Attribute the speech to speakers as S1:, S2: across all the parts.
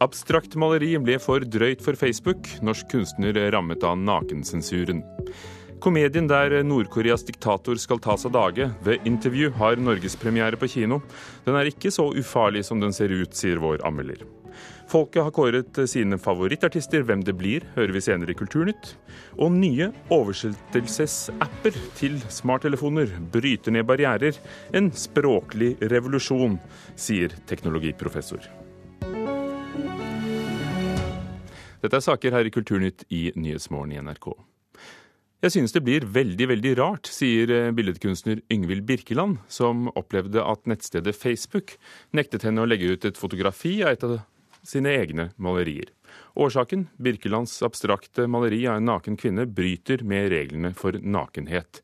S1: Abstrakt maleri ble for drøyt for Facebook. Norsk kunstner rammet av nakensensuren. Komedien der Nord-Koreas diktator skal tas av dage, ved intervju, har norgespremiere på kino. Den er ikke så ufarlig som den ser ut, sier vår anmelder. Folket har kåret sine favorittartister. Hvem det blir, hører vi senere i Kulturnytt. Og nye oversettelsesapper til smarttelefoner bryter ned barrierer. En språklig revolusjon, sier teknologiprofessor. Dette er saker her i Kulturnytt i Nyhetsmorgen i NRK. Jeg synes det blir veldig, veldig rart, sier eh, billedkunstner Yngvild Birkeland, som opplevde at nettstedet Facebook nektet henne å legge ut et fotografi av et av sine egne malerier. Årsaken? Birkelands abstrakte maleri av en naken kvinne bryter med reglene for nakenhet.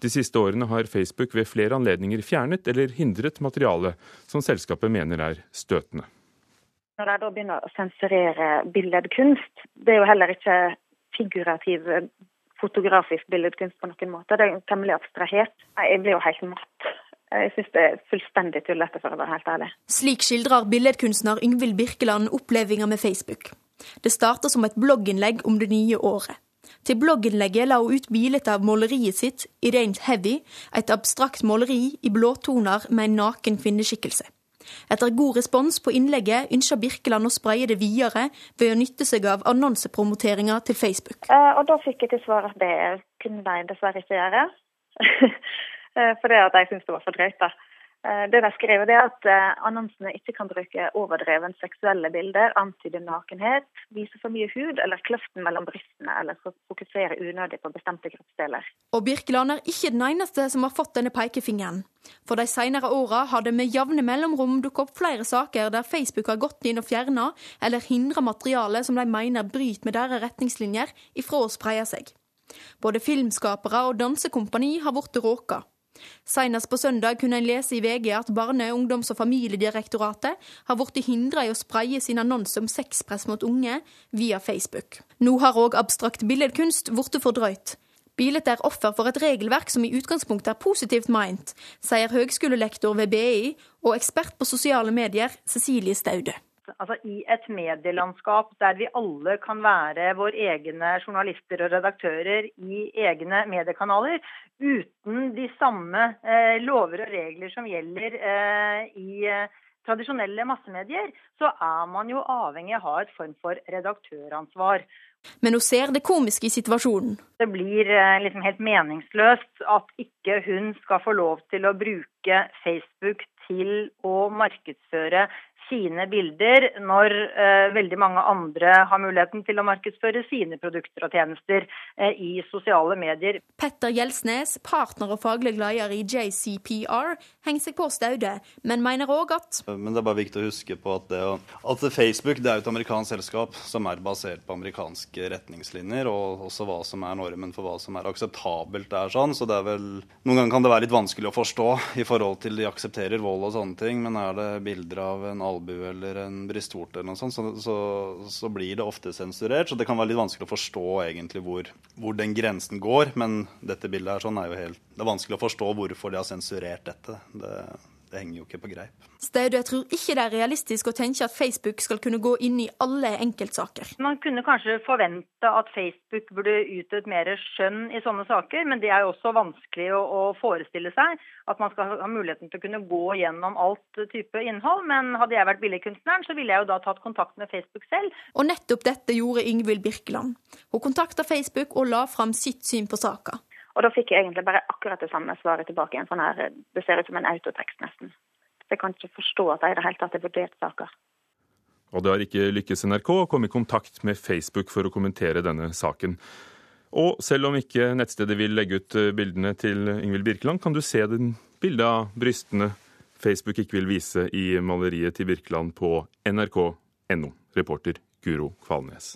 S1: De siste årene har Facebook ved flere anledninger fjernet eller hindret materiale som selskapet mener er støtende.
S2: Når de da begynner å sensurere billedkunst, det er jo heller ikke figurativ eh, fotografisk billedkunst på noen måte. Det er temmelig abstrahert. Jeg blir jo helt matt. Jeg syns det er fullstendig tullete, for å være helt ærlig.
S3: Slik skildrer billedkunstner Yngvild Birkeland opplevelser med Facebook. Det starta som et blogginnlegg om det nye året. Til blogginnlegget la hun ut bilde av måleriet sitt, i rent heavy, et abstrakt måleri i blåtoner med en naken kvinneskikkelse. Etter god respons på innlegget ønsker Birkeland å spraye det videre ved å nytte seg av annonsepromoteringer til Facebook.
S2: Eh, og da fikk jeg til svar at det kunne de dessverre ikke gjøre. Eh, fordi at jeg syntes det var for drøyt. da. Eh, det de skriver, er at eh, annonsene ikke kan bruke overdreven seksuelle bilder, antyde nakenhet, vise for mye hud eller kløften mellom brystene, eller fokusere unødig på bestemte kroppsdeler.
S3: Og Birkeland er ikke den eneste som har fått denne pekefingeren. For de senere åra har det med jevne mellomrom dukket opp flere saker der Facebook har gått inn og fjerna eller hindra materiale som de mener bryter med deres retningslinjer, ifra å spreie seg. Både filmskapere og dansekompani har blitt råka. Senest på søndag kunne en lese i VG at Barne-, ungdoms- og familiedirektoratet har blitt hindra i å spreie sin annonse om sexpress mot unge via Facebook. Nå har òg abstrakt billedkunst blitt fordrøyt. Bildet er offer for et regelverk som i utgangspunktet er positivt meint, sier høgskolelektor ved BI og ekspert på sosiale medier Cecilie Staude
S4: altså i et medielandskap der vi alle kan være våre egne journalister og redaktører i egne mediekanaler, uten de samme eh, lover og regler som gjelder eh, i eh, tradisjonelle massemedier, så er man jo avhengig av å ha et form for redaktøransvar.
S3: Men hun ser det komiske i situasjonen.
S4: Det blir eh, liksom helt meningsløst at ikke hun skal få lov til å bruke Facebook til å markedsføre sine bilder, når eh, veldig mange andre har muligheten til å markedsføre sine produkter og tjenester eh, i sosiale medier.
S3: Petter Gjelsnes, partner og faglig leder i JCPR, henger seg på staudet, men mener òg at
S5: Men det er bare viktig å huske på at, det, at Facebook det er et amerikansk selskap som er basert på amerikanske retningslinjer, og også hva som er normen for hva som er akseptabelt der. sånn, så det er vel, Noen ganger kan det være litt vanskelig å forstå i forhold til de aksepterer vold og sånne ting, men er det bilder av en albue eller en brystvorte, eller noe sånt, så, så, så, blir det ofte sensurert. Så det kan være litt vanskelig å forstå egentlig hvor, hvor den grensen går. Men dette bildet her sånn er jo helt Det er vanskelig å forstå hvorfor de har sensurert dette. Det, det henger jo ikke på greip.
S3: Staude tror ikke det er realistisk å tenke at Facebook skal kunne gå inn i alle enkeltsaker.
S4: Man kunne kanskje forvente at Facebook burde utøvd mer skjønn i sånne saker, men det er jo også vanskelig å, å, forestille seg. At man skal ha muligheten til å kunne gå gjennom alt type innhold. Men hadde jeg vært billedkunstneren, så ville jeg jo da tatt kontakt med Facebook selv.
S3: Og nettopp dette gjorde Yngvild Birkeland. Hun kontakta Facebook og la fram sitt syn på saka.
S2: Og da fikk jeg egentlig bare akkurat det samme svaret tilbake. igjen. sånn her, det ser ut som en autotekst, nesten. Jeg kan ikke forstå at de i det hele tatt har vurdert saker.
S1: Og det har ikke lykkes NRK å komme i kontakt med Facebook for å kommentere denne saken. Og selv om ikke nettstedet vil legge ut eh, bildene til Ingvild Birkeland, kan du se den bildet av brystene Facebook ikke vil vise i maleriet til Birkeland på nrk.no. Reporter Guro Kvalnes.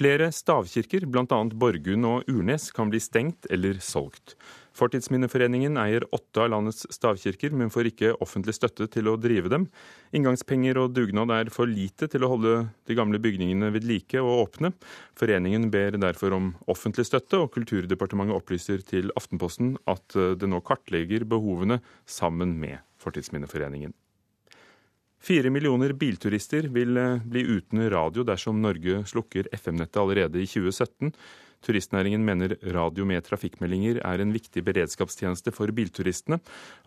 S1: Flere stavkirker, bl.a. Borgund og Urnes, kan bli stengt eller solgt. Fortidsminneforeningen eier åtte av landets stavkirker, men får ikke offentlig støtte til å drive dem. Inngangspenger og dugnad er for lite til å holde de gamle bygningene ved like og åpne. Foreningen ber derfor om offentlig støtte, og Kulturdepartementet opplyser til Aftenposten at det nå kartlegger behovene sammen med Fortidsminneforeningen. Fire millioner bilturister vil eh, bli uten radio dersom Norge slukker FM-nettet allerede i 2017. Turistnæringen mener radio med trafikkmeldinger er en viktig beredskapstjeneste for bilturistene.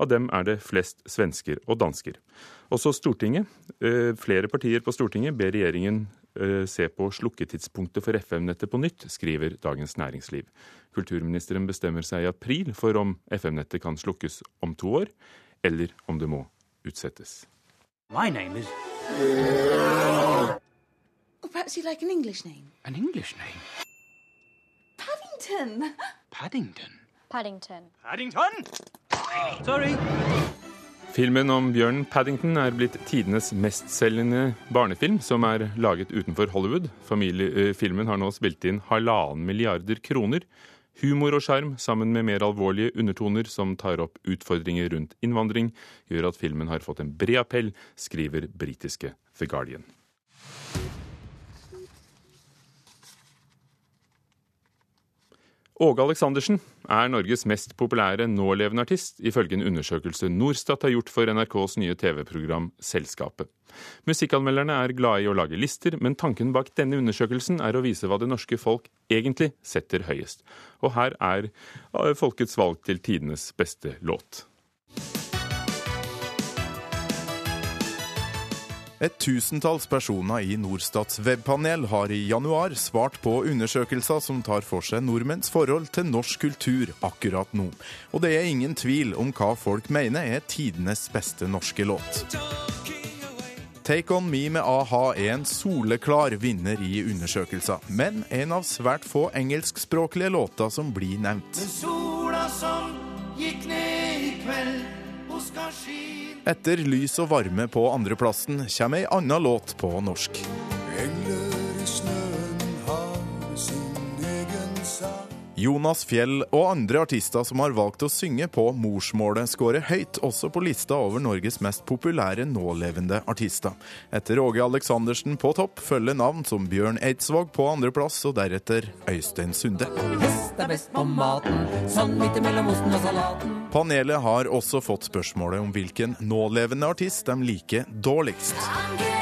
S1: Av dem er det flest svensker og dansker. Også Stortinget, eh, flere partier på Stortinget ber regjeringen eh, se på slukketidspunktet for FM-nettet på nytt, skriver Dagens Næringsliv. Kulturministeren bestemmer seg i april for om FM-nettet kan slukkes om to år, eller om det må utsettes.
S6: My name is.
S7: Oh, perhaps you'd like an English name?
S6: An English name?
S7: Paddington.
S6: Paddington.
S8: Paddington.
S6: Paddington? Sorry.
S1: Filmen om bjørnen Paddington er blitt tidenes mestselgende barnefilm, som er laget utenfor Hollywood. Familie, eh, filmen har nå spilt inn halvannen milliarder kroner. Humor og sjarm sammen med mer alvorlige undertoner som tar opp utfordringer rundt innvandring, gjør at filmen har fått en bred appell, skriver britiske The Guardian. Åge Aleksandersen er Norges mest populære nålevende artist, ifølge en undersøkelse Norstat har gjort for NRKs nye TV-program Selskapet. Musikkanmelderne er glade i å lage lister, men tanken bak denne undersøkelsen er å vise hva det norske folk egentlig setter høyest. Og her er folkets valg til tidenes beste låt.
S9: Et tusentalls personer i Norstats webpanel har i januar svart på undersøkelser som tar for seg nordmenns forhold til norsk kultur akkurat nå. Og det er ingen tvil om hva folk mener er tidenes beste norske låt. Take On Me med a-ha er en soleklar vinner i undersøkelser, men en av svært få engelskspråklige låter som blir nevnt.
S10: Sola som gikk ned i kveld, hun skal skinne
S9: Etter Lys og varme på andreplassen kommer ei anna låt på norsk. Jonas Fjell og andre artister som har valgt å synge på morsmålet, skårer høyt også på lista over Norges mest populære nålevende artister. Etter Åge Aleksandersen på topp følger navn som Bjørn Eidsvåg på andreplass, og deretter Øystein Sunde.
S10: Hest er best på maten, sånn midt imellom osten og salaten.
S9: Panelet har også fått spørsmålet om hvilken nålevende artist de liker dårligst.
S10: Hvor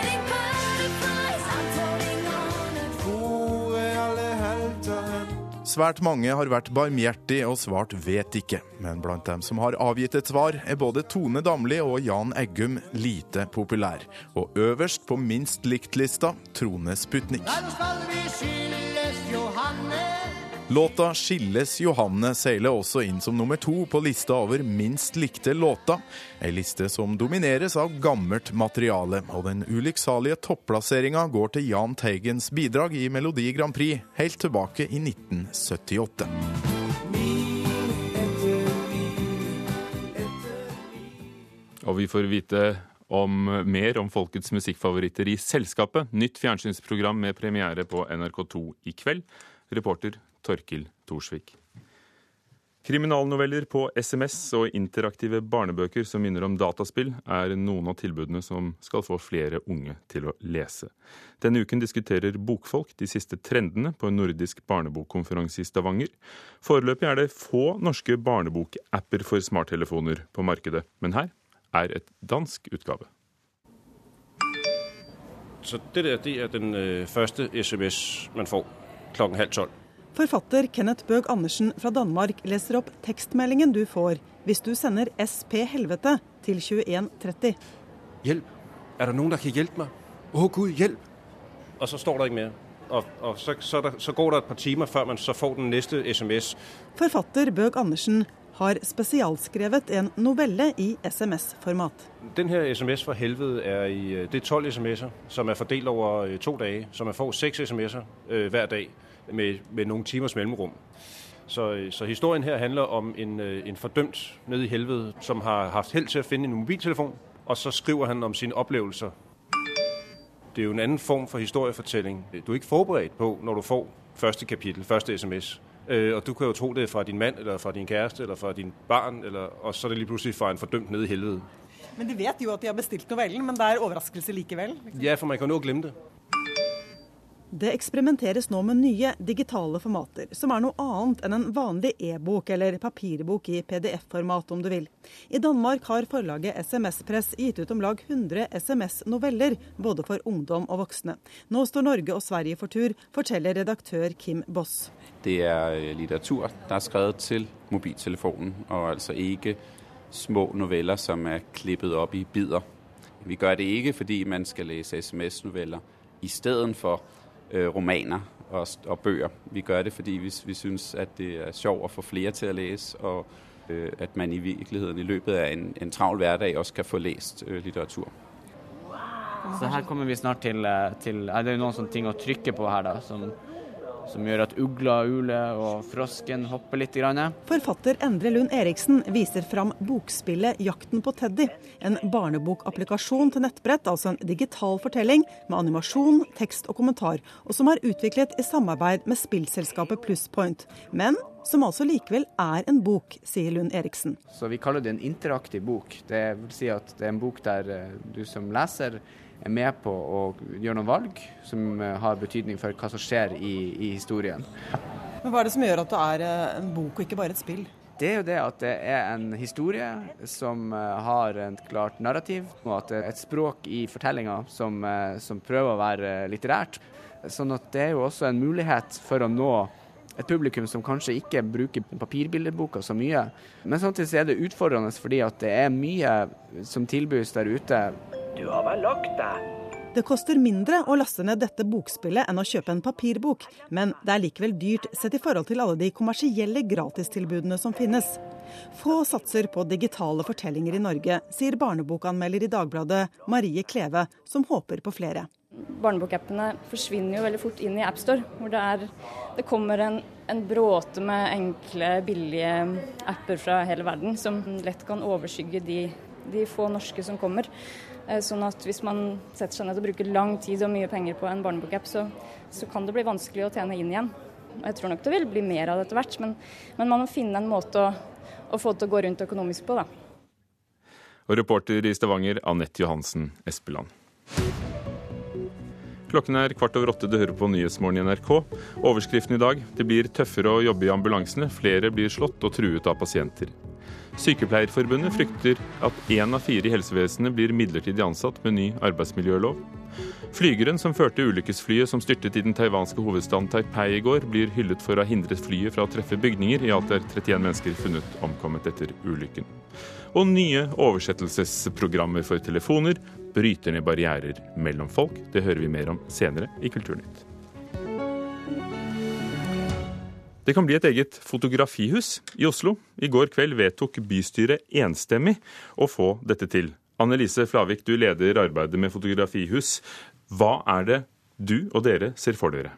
S9: Svært mange har vært barmhjertige og svart 'vet ikke', men blant dem som har avgitt et svar, er både Tone Damli og Jan Eggum lite populær. Og øverst på minst likt-lista Trone Sputnik.
S10: Da skal vi skilles, Johanne?
S9: Låta 'Skilles Johanne' seiler også inn som nummer to på lista over minst likte låta. Ei liste som domineres av gammelt materiale, og den ulykksalige topplasseringa går til Jahn Teigens bidrag i Melodi Grand Prix helt tilbake i 1978.
S1: Og vi får vite om mer om folkets musikkfavoritter i Selskapet. Nytt fjernsynsprogram med premiere på NRK2 i kveld. Reporter Torkil Thorsvik. Kriminalnoveller på SMS og interaktive barnebøker som minner om dataspill, er noen av tilbudene som skal få flere unge til å lese. Denne uken diskuterer bokfolk de siste trendene på en nordisk barnebokkonferanse i Stavanger. Foreløpig er det få norske barnebokapper for smarttelefoner på markedet, men her er et dansk utgave.
S11: Så det der, det er den øh, første SMS, man får klokken halv tolv.
S12: Forfatter Kenneth Bøg Andersen fra Danmark leser opp tekstmeldingen du får hvis du sender SP Helvete til 2130.
S11: Hjelp! Er det noen der kan hjelpe meg? Å gud, hjelp! Og så står det ikke mer. Og, og så, så, der, så går det et par timer før man så får den neste SMS.
S12: Forfatter Bøg Andersen har spesialskrevet en novelle i SMS-format.
S11: Denne SMS for helvete er i øh, det er 12 SMS-er, som er fordelt over øh, to dager. Så man får seks SMS-er øh, hver dag med, med nogle timers mellemrum. Så, øh, så historien her handler om en, øh, en fordømt nede i helvede, som har haft held til at finde en mobiltelefon, og så skriver han om sine oplevelser. Det er jo en anden form for historiefortælling. Du er ikke forberedt på, når du får første kapitel, første sms. Øh, og du kan jo tro det fra din mand, eller fra din kæreste, eller fra din barn, eller, og så er det lige pludselig fra en fordømt nede i helvede.
S12: Men de vet jo at de har bestilt novellen, men det er overraskelse likevel.
S11: Ja, for man kan jo glemme det.
S12: Det eksperimenteres nå med nye digitale formater, som er noe annet enn en vanlig e-bok eller papirbok i PDF-format, om du vil. I Danmark har forlaget SMS-press gitt ut om lag 100 SMS-noveller, både for ungdom og voksne. Nå står Norge og Sverige for tur, forteller redaktør Kim Boss.
S8: Det er litteratur der er skrevet til mobiltelefonen, og altså ikke små noveller som er klippet opp i biter. Vi gjør det ikke fordi man skal lese SMS-noveller istedenfor romaner og, og, bøger. Vi gjør det fordi vi, vi syns at det er sjovt å få flere til å lese, og øh, at man i virkeligheten i løpet av en, en travel hverdag også kan få lest øh, litteratur.
S13: Så her kommer vi snart til, øh, til er det noen sånne ting å trykke på her, da, som som gjør at ugla uler og frosken hopper litt.
S12: Forfatter Endre Lund Eriksen viser fram bokspillet 'Jakten på Teddy'. En barnebokapplikasjon til nettbrett, altså en digital fortelling med animasjon, tekst og kommentar, og som er utviklet i samarbeid med spillselskapet Plusspoint. Men som altså likevel er en bok, sier Lund Eriksen.
S13: Så Vi kaller det en interaktiv bok. Det vil si at det er en bok der eh, du som leser er med på å gjøre noen valg som eh, har betydning for hva som skjer i, i historien.
S12: Men Hva er det som gjør at det er eh, en bok og ikke bare et spill?
S13: Det er jo det at det er en historie som eh, har et klart narrativ, og at det er et språk i fortellinga som, som prøver å være litterært. Sånn at det er jo også en mulighet for å nå et publikum som kanskje ikke bruker papirbildeboka så mye. Men samtidig er det utfordrende fordi at det er mye som tilbys der ute
S14: du har vel lagt deg?
S12: Det koster mindre å laste ned dette bokspillet enn å kjøpe en papirbok, men det er likevel dyrt sett i forhold til alle de kommersielle gratistilbudene som finnes. Få satser på digitale fortellinger i Norge, sier barnebokanmelder i Dagbladet Marie Kleve, som håper på flere.
S15: Barnebokappene forsvinner jo veldig fort inn i AppStore, hvor det, er, det kommer en, en, bråte med enkle, billige apper fra hele verden som lett kan overskygge de, de få norske som kommer. Eh, sånn at hvis man setter seg ned og bruker lang tid og mye penger på en barnebokapp, så, så kan det bli vanskelig å tjene inn igjen. Jeg tror nok det vil bli mer av det etter hvert, men, men, man må finne en måte å, å, få det til å gå rundt økonomisk på, da.
S1: Og reporter i Stavanger, Anette Johansen Espeland. Klokken er kvart over åtte, du hører på Nyhetsmorgen i NRK. Overskriften i dag det blir tøffere å jobbe i ambulansene. Flere blir slått og truet av pasienter. Sykepleierforbundet frykter at én av fire i helsevesenet blir midlertidig ansatt med ny arbeidsmiljølov. Flygeren som førte ulykkesflyet som styrtet i den taiwanske hovedstaden Taipei i går, blir hyllet for å ha hindret flyet fra å treffe bygninger. I alt er 31 mennesker funnet omkommet etter ulykken. Og nye oversettelsesprogrammer for telefoner bryter ned barrierer mellom folk. Det hører vi mer om senere i Kulturnytt. Det kan bli et eget fotografihus i Oslo. I går kveld vedtok bystyret enstemmig å få dette til. Annelise Flavik, du leder arbeidet med fotografihus. Hva er det du og dere ser for dere?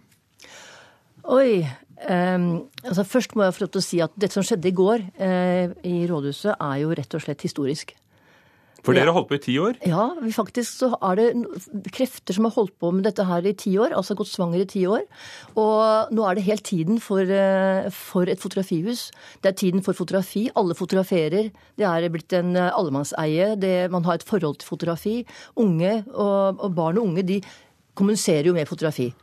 S16: Oi. Um, altså først må jeg få lov til å si at dette som skjedde i går uh, i rådhuset, er jo rett og slett historisk.
S1: For dere har holdt på i ti år?
S16: Ja, faktisk så er det krefter som har holdt på med dette her i ti år. Altså gått svanger i ti år. Og nå er det helt tiden for, eh, for et fotografihus. Det er tiden for fotografi. Alle fotograferer. Det er blitt en allemannseie. allemannseie. Man har et forhold til fotografi. Unge og, og barn og unge de kommuniserer jo med fotografi.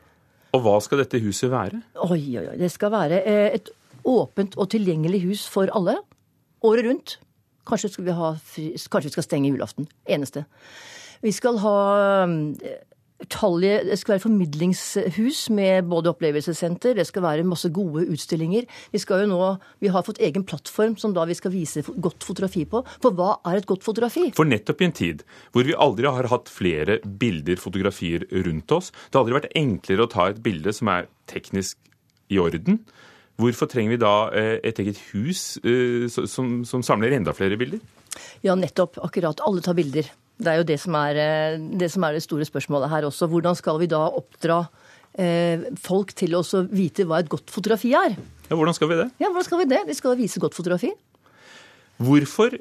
S1: Og hva skal dette huset være?
S16: Oi, oi, oi. Det skal være eh, et åpent og tilgjengelig hus for alle. Året rundt. Kanskje skal vi, ha, kanskje vi skal stenge julaften. Eneste. Vi skal ha Utallige, det skal være formidlingshus med både opplevelsessenter, det skal være masse gode utstillinger. Vi skal jo nå, vi har fått egen plattform som da vi skal vise godt fotografi på. For hva er et godt fotografi?
S1: For nettopp i en tid hvor vi aldri har hatt flere bilder, fotografier rundt oss, det har aldri vært enklere å ta et bilde som er teknisk i orden. Hvorfor trenger vi da eh, et eget hus eh, som, som samler enda flere bilder?
S16: Ja, nettopp. Akkurat. Alle tar bilder. Det er jo det som er, eh, det som er det, store spørsmålet her også. Hvordan skal vi da oppdra folk til å vite hva et godt fotografi er?
S1: Ja, Hvordan skal vi det?
S16: Ja, hvordan skal Vi det? Vi skal vise godt fotografi.
S1: Hvorfor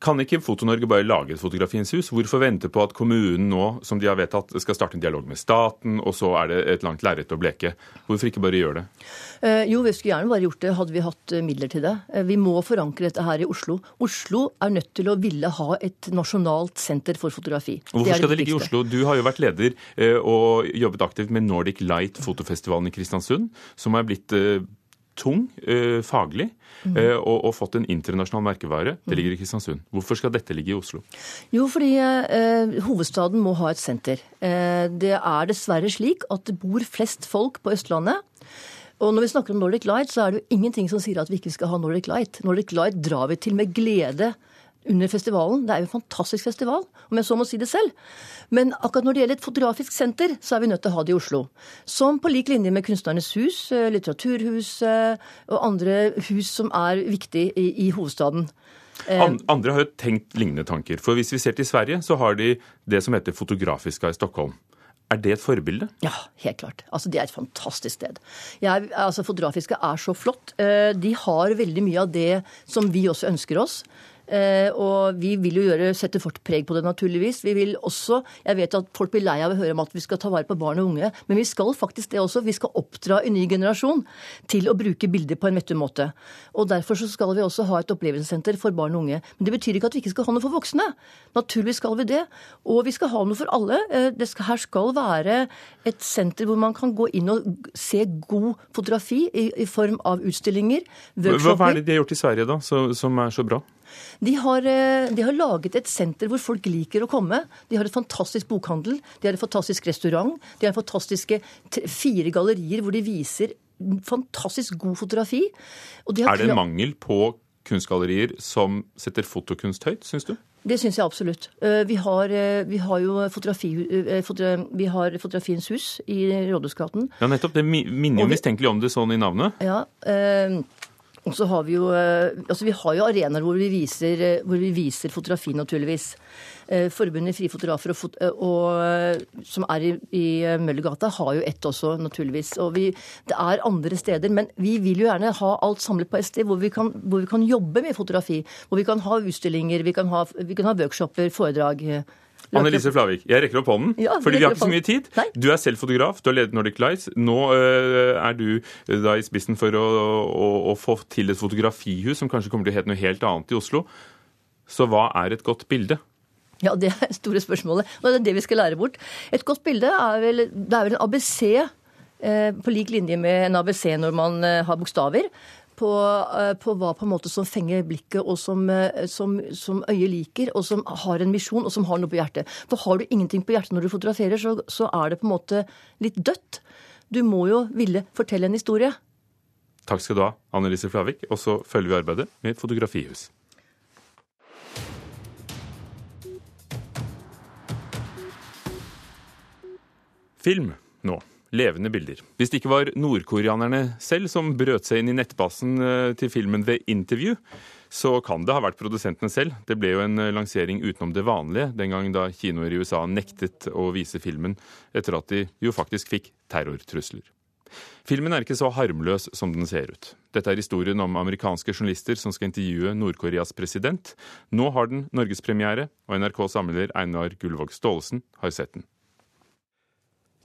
S1: Kan ikke Foto-Norge bare lage et Fotografiens hus? Hvorfor vente på at kommunen nå, som de har vedtatt, skal starte en dialog med staten, og så er det et langt lerret å bleke? Hvorfor ikke bare gjøre det?
S16: Eh, jo, vi skulle gjerne bare gjort det, hadde vi hatt eh, midler til det. Eh, vi må forankre dette her i Oslo. Oslo er nødt til å ville ha et nasjonalt senter for fotografi.
S1: Hvorfor
S16: det
S1: skal det ligge i Oslo? Du har jo vært leder og jobbet aktivt med Nordic Light fotofestivalen i Kristiansund, som er blitt tung eh, faglig
S16: Mm.
S1: eh, og, og fått en internasjonal merkevare. Det ligger i Kristiansund. Hvorfor skal dette ligge i Oslo?
S16: Jo, fordi eh, hovedstaden må ha et senter. Eh, det er dessverre slik at det bor flest folk på Østlandet. Og når vi snakker om Nordic Light, så er det jo ingenting som sier at vi ikke skal ha Nordic Light. Nordic Light drar vi til med glede under festivalen. Det er jo en fantastisk festival, om jeg så må si det selv. Men akkurat når det gjelder et fotografisk senter, så er vi nødt til å ha det i Oslo. Som på lik linje med Kunstnernes hus, eh, Litteraturhuset og andre hus som er viktige i, i hovedstaden. Eh,
S1: andre har jo tenkt lignende tanker. For hvis vi ser til Sverige, så har de det som heter Fotografiska i Stockholm. Er det et forbilde?
S16: Ja, helt klart. Altså, Det er et fantastisk sted. Jeg, altså, Fotografiske er så flott. Eh, De har veldig mye av det som vi også ønsker oss. Eh, og vi vil jo gjøre, sette vårt preg på det, naturligvis. Vi vil også, Jeg vet at folk blir lei av å høre om at vi skal ta vare på barn og unge, men vi skal faktisk det også. Vi skal oppdra en ny generasjon til å bruke bilder på en vettig måte. Og Derfor så skal vi også ha et opplevelsessenter for barn og unge. Men det betyr ikke at vi ikke skal ha noe for voksne. Naturligvis skal vi det. Og vi skal ha noe for alle. Eh, skal, her skal være et senter hvor man kan gå inn og se god fotografi i, i form av utstillinger,
S1: Hva er det de har gjort i Sverige, da, som er så bra?
S16: De har, eh, de har laget et senter hvor folk liker å komme. De har et fantastisk bokhandel, de har et fantastisk restaurant, de har fantastiske fire gallerier hvor de viser fantastisk god fotografi. Og de
S1: Er det en mangel på kunstgallerier som setter fotokunst høyt, syns du?
S16: Det syns jeg absolutt. Eh, Vi har, eh, vi har jo fotografi, vi har Fotografiens hus i Rådhusgaten.
S1: Ja, nettopp. Det minner jo mistenkelig om det sånn i navnet.
S16: Ja, eh, og så har vi jo eh, altså vi har jo arenaer hvor vi viser, eh, hvor vi viser fotografi, naturligvis. Eh, Forbundet Frie Fotografer, og, og, som er i, i Møllergata, har jo ett også, naturligvis. Og vi, det er andre steder, men vi vil jo gjerne ha alt samlet på et sted hvor vi kan, hvor vi kan jobbe med fotografi. Hvor vi kan ha utstillinger, vi kan ha, vi kan ha workshoper, foredrag. Eh,
S1: Annelise Flavik, jeg rekker opp hånden,
S16: Ja,
S1: fordi vi har ikke så mye tid.
S16: Nei.
S1: Du er selv fotograf, du har ledet Nordic Lights. Nå øh, er du øh, da i spissen for å, å, å få til et fotografihus som kanskje kommer til å hete noe helt annet i Oslo. Så hva er et godt bilde?
S16: Ja, det er det store spørsmålet. Og det er det vi skal lære bort. Et godt bilde er vel, det er vel en ABC eh, på lik linje med en ABC når man eh, har bokstaver. På, eh, på hva på en måte som fenger blikket, og som, eh, som, som øyet liker, og som har en misjon, og som har noe på hjertet. For har du ingenting på hjertet når du fotograferer, så, så er det på en måte litt dødt. Du må jo ville fortelle en historie.
S1: Takk skal du ha, Annelise Flavik. Og så følger vi arbeidet med fotografihus. Film nå. Levende bilder. Hvis det ikke var nordkoreanerne selv som brøt seg inn i nettbasen eh, til filmen ved intervju, så kan det ha vært produsentene selv. Det ble jo en eh, lansering utenom det vanlige den gang da kinoer i USA nektet å vise filmen, etter at de jo faktisk fikk terrortrusler. Filmen er ikke så harmløs som den ser ut. Dette er historien om amerikanske journalister som skal intervjue Nord-Koreas president. Nå har den norgespremiere, og NRKs samler Einar Gullvåg Staalesen har sett den.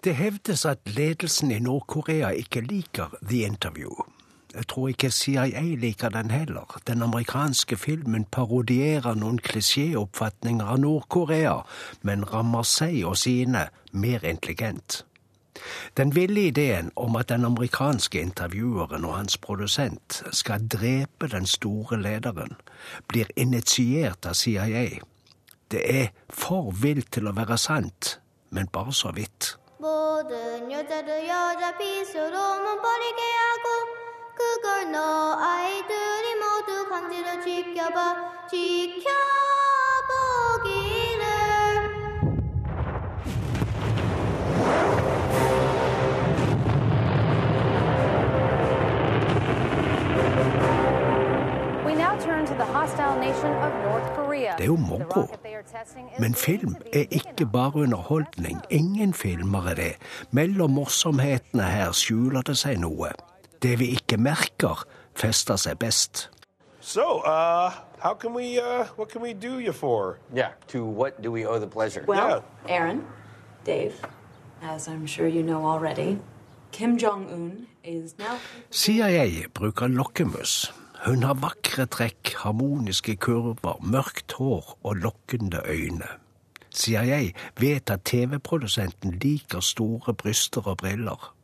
S17: Det hevdes at ledelsen i Nord-Korea ikke liker The Interview. Jeg tror ikke CIA liker den heller. Den amerikanske filmen parodierer noen klisjéoppfatninger av Nord-Korea, men rammer seg og sine mer intelligent. Den ville ideen om at den amerikanske intervjueren og hans produsent skal drepe den store lederen, blir initiert av CIA. Det er for vilt til å være sant, men bare så vidt.
S18: 모든 여자를 여자 핏으로만 버리게 하고 그걸 너 아이들이 모두 강제로 지켜봐 지켜보기
S17: Det er jo moro. Men film er ikke bare underholdning. Ingen filmer er det. Mellom morsomhetene her skjuler det seg noe. Det vi ikke merker, fester seg best.
S19: So, uh, how can we, uh, what can we do you for?
S20: Yeah, to what do we owe the pleasure?
S21: Well, Aaron, Dave, as I'm sure you know already, Kim Jong un is now.
S17: CIA bruker lokkemus. Hun har vakre trekk, harmoniske kurver, mørkt hår og lokkende øyne. CIA vet at TV-produsenten liker store bryster og briller.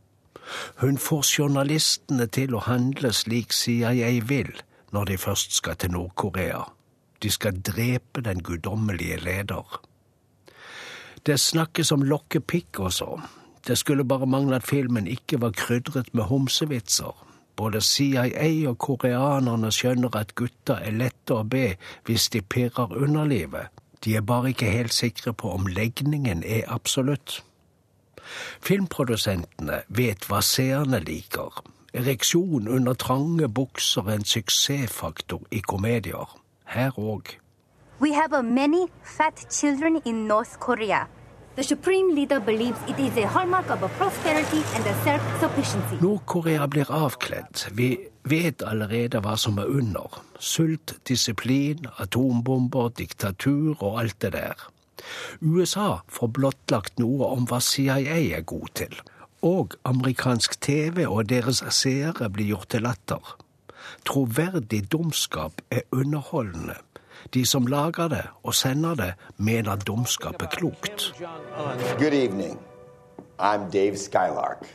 S17: Hun får journalistene til å handle slik CIA vil når de først skal til Nord-Korea. De skal drepe den guddommelige leder. Det snakkes om lokkepikk også. Det skulle bare mangle at filmen ikke var krydret med homsevitser. Både CIA og koreanerne skjønner at gutter er lette å be hvis de pirrer underlivet. De er bare ikke helt sikre på om legningen er absolutt. Filmprodusentene vet hva seerne liker. Ereksjon under trange bukser er en suksessfaktor i komedier. Her òg.
S22: We have mange fat children in North Korea. The supreme leader believes it is a hallmark of a prosperity and a self-sufficiency.
S17: Nord-Korea blir avkledd. Vi vet allerede hva som er under. Sult, disiplin, atombomber, diktatur og alt det der. USA får blottlagt noe om hva CIA er god til. Og amerikansk TV og deres seere blir gjort til latter. Troverdig dumskap er underholdende. De som lager det og sender det, mener dumskap er klokt.
S20: Good evening. I'm Dave Skylark.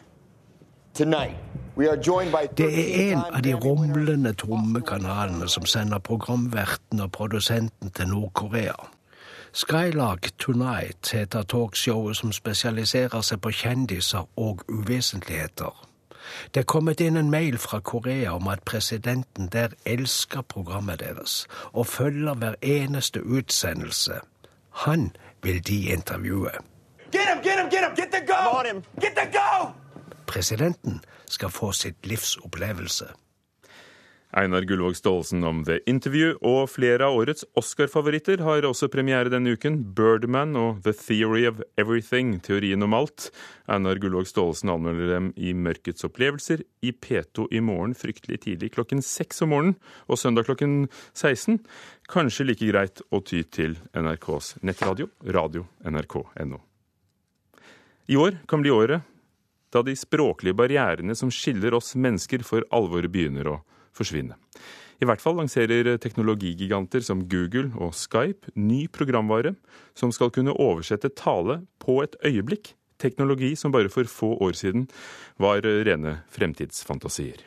S20: Tonight, we are joined by
S17: Det er en av de rumlende, tomme kanalene som sender programverten og produsenten til Nord-Korea. Skylark Tonight heter talkshowet som spesialiserer seg på kjendiser og uvesentligheter. Det er kommet inn en mail fra Korea om at presidenten der elsker programmet deres og følger hver eneste utsendelse. Han vil de intervjue.
S10: Get him, get him, get him, get the go! Get the go!
S17: Presidenten skal få sitt livs opplevelse.
S1: Einar Gullvåg Staalesen om The Interview, og flere av årets Oscar-favoritter har også premiere denne uken. Birdman og The Theory of Everything, teorien om alt. Einar Gullvåg Staalesen anmelder dem i Mørkets opplevelser i P2 i morgen fryktelig tidlig klokken seks om morgenen, og søndag klokken 16. Kanskje like greit å ty til NRKs nettradio, radio nrk.no. I år kan bli året da de språklige barrierene som skiller oss mennesker for alvor begynner å forsvinne. I hvert fall lanserer teknologigiganter som Google og Skype ny programvare som skal kunne oversette tale på et øyeblikk. Teknologi som bare for få år siden var rene fremtidsfantasier.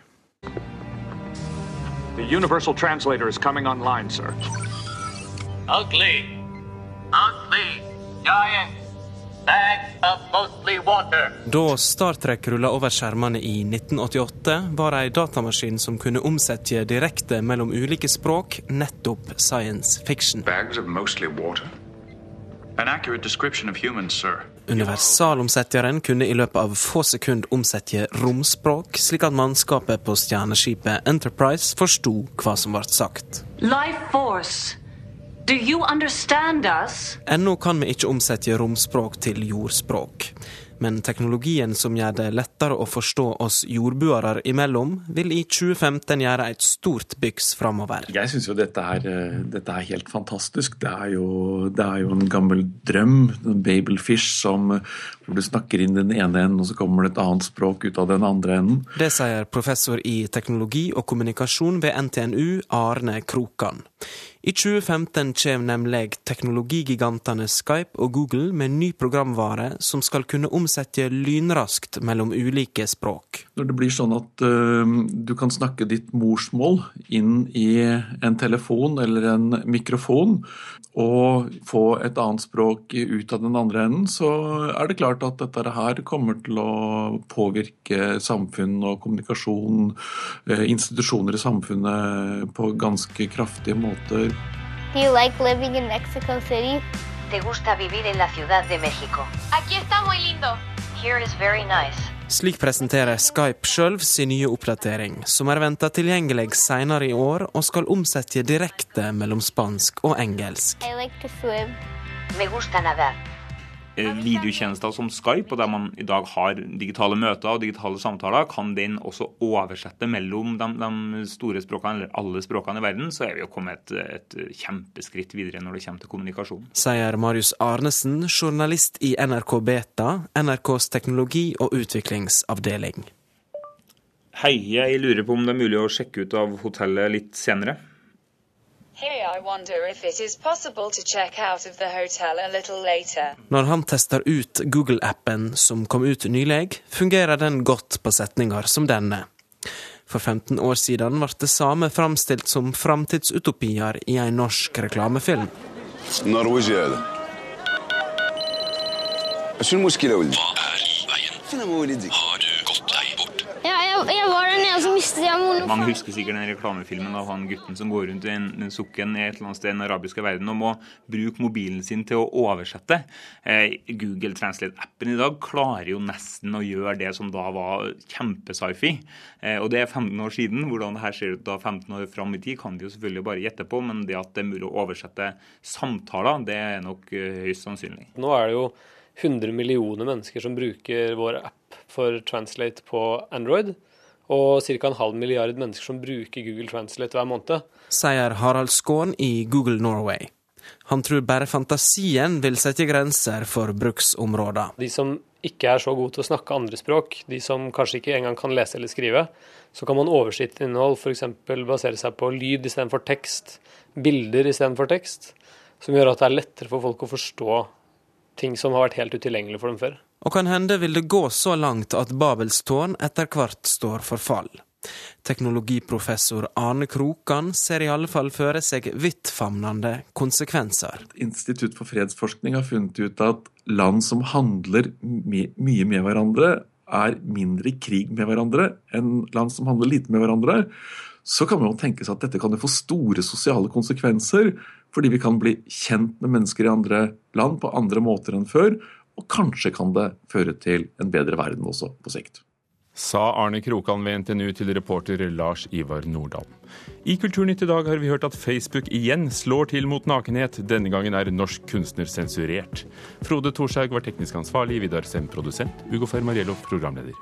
S23: The universal translator is coming online, sir.
S24: Ugly. Ugly. Giant.
S25: Da Star Trek rulla over skjermene i 1988, var ei datamaskin som kunne omsette direkte mellom ulike språk, nettopp science fiction.
S23: Bags of mostly water. An accurate description of humans, sir.
S25: Universalomsetteren kunne i løpet av få sekunder omsette romspråk, slik at mannskapet på stjerneskipet Enterprise forsto hva som ble sagt.
S24: Life force. Do you understand us?
S25: Ennå kan vi ikke omsette romspråk til jordspråk. Men teknologien som gjør det lettere å forstå oss jordboere imellom, vil i 2015 gjøre et stort byks framover.
S26: Jeg syns jo dette er, eh, dette er, helt fantastisk. Det er, jo, det er jo en gammel drøm. En babelfish som, hvor du snakker inn den ene enden, og så kommer det et annet språk ut av den andre enden.
S25: Det sier professor i teknologi og kommunikasjon ved NTNU, Arne Krokan. I 2015 kommer nemlig teknologigigantene Skype og Google med ny programvare som skal kunne omsette lynraskt mellom ulike språk.
S26: Når det blir sånn at uh, du kan snakke ditt morsmål inn i en telefon eller en mikrofon, og få et annet språk ut av den andre enden, så er det klart at dette her kommer til å påvirke samfunn og kommunikasjon, uh, institusjoner i samfunnet på ganske kraftige måter.
S18: Do you like living in Mexico City?
S27: ¿Te gusta vivir en la Ciudad de México?
S18: Aquí está muy lindo.
S27: Here is very nice.
S25: Slik presenterer Skype sjøl sin nye oppdatering, som er venta tilgjengelig senere i år og skal omsette direkte mellom spansk og engelsk.
S18: I like to swim.
S27: Me gusta nadar.
S28: Eh, videotjenester som Skype, og der man i dag har digitale møter og digitale samtaler, kan den også oversette mellom de, de store språkene, eller alle språkene i verden, så er vi jo kommet et, et kjempeskritt videre når det kommer til kommunikasjon.
S25: Sier Marius Arnesen, journalist i NRK Beta, NRKs teknologi- og utviklingsavdeling.
S28: Hei, jeg lurer på om det er mulig å sjekke ut av hotellet litt senere.
S25: Når han tester ut Google-appen som kom ut nylig, fungerer den godt på setninger som denne. For 15 år siden ble det samme framstilt som framtidsutopier i en norsk reklamefilm.
S29: Hva er i veien? Har du gått deg bort?
S18: Ja, jeg, var den ene som mistet jeg moren.
S28: Mange husker sikkert den reklamefilmen av han gutten som går rundt i en, en sukken i et eller annet sted i den arabiske verden og må bruke mobilen sin til å oversette. Eh, Google Translate-appen i dag klarer jo nesten å gjøre det som da var kjempe-sci-fi. Eh, og det er 15 år siden. Hvordan det her ser ut da 15 år fram i tid, kan vi jo selvfølgelig bare gjette på, men det at det er mulig å oversette samtaler, det er nok eh, høyst sannsynlig.
S30: Nå er det jo 100 millioner mennesker som bruker vår app for Translate på Android. Og ca. en halv milliard mennesker som bruker Google Translate hver måned.
S25: Sier Harald Skån i Google Norway. Han tror bare fantasien vil sette grenser for bruksområder.
S30: De som ikke er så gode til å snakke andre språk, de som kanskje ikke engang kan lese eller skrive, så kan man oversitte innhold, f.eks. basere seg på lyd istedenfor tekst, bilder istedenfor tekst, som gjør at det er lettere for folk å forstå ting som har vært helt utilgjengelig for dem før.
S25: Og kan hende vil det gå så langt at Babels tårn etter hvert står for fall. Teknologiprofessor Arne Krokan ser i alle fall føre seg vidtfavnende konsekvenser.
S26: Institutt for fredsforskning har funnet ut at land som handler my mye med hverandre, er mindre i krig med hverandre enn land som handler lite med hverandre. Så kan man jo tenke seg at dette kan jo få store sosiale konsekvenser, fordi vi kan bli kjent med mennesker i andre land på andre måter enn før. Og kanskje kan det føre til en bedre verden også på sikt.
S1: Sa Arne Krokan ved NTNU til reporter Lars Ivar Nordahl. I Kulturnytt i dag har vi hørt at Facebook igjen slår til mot nakenhet. Denne gangen er norsk kunstner sensurert. Frode Thorshaug var teknisk ansvarlig, Vidar Sem produsent, Ugo Fermariello programleder.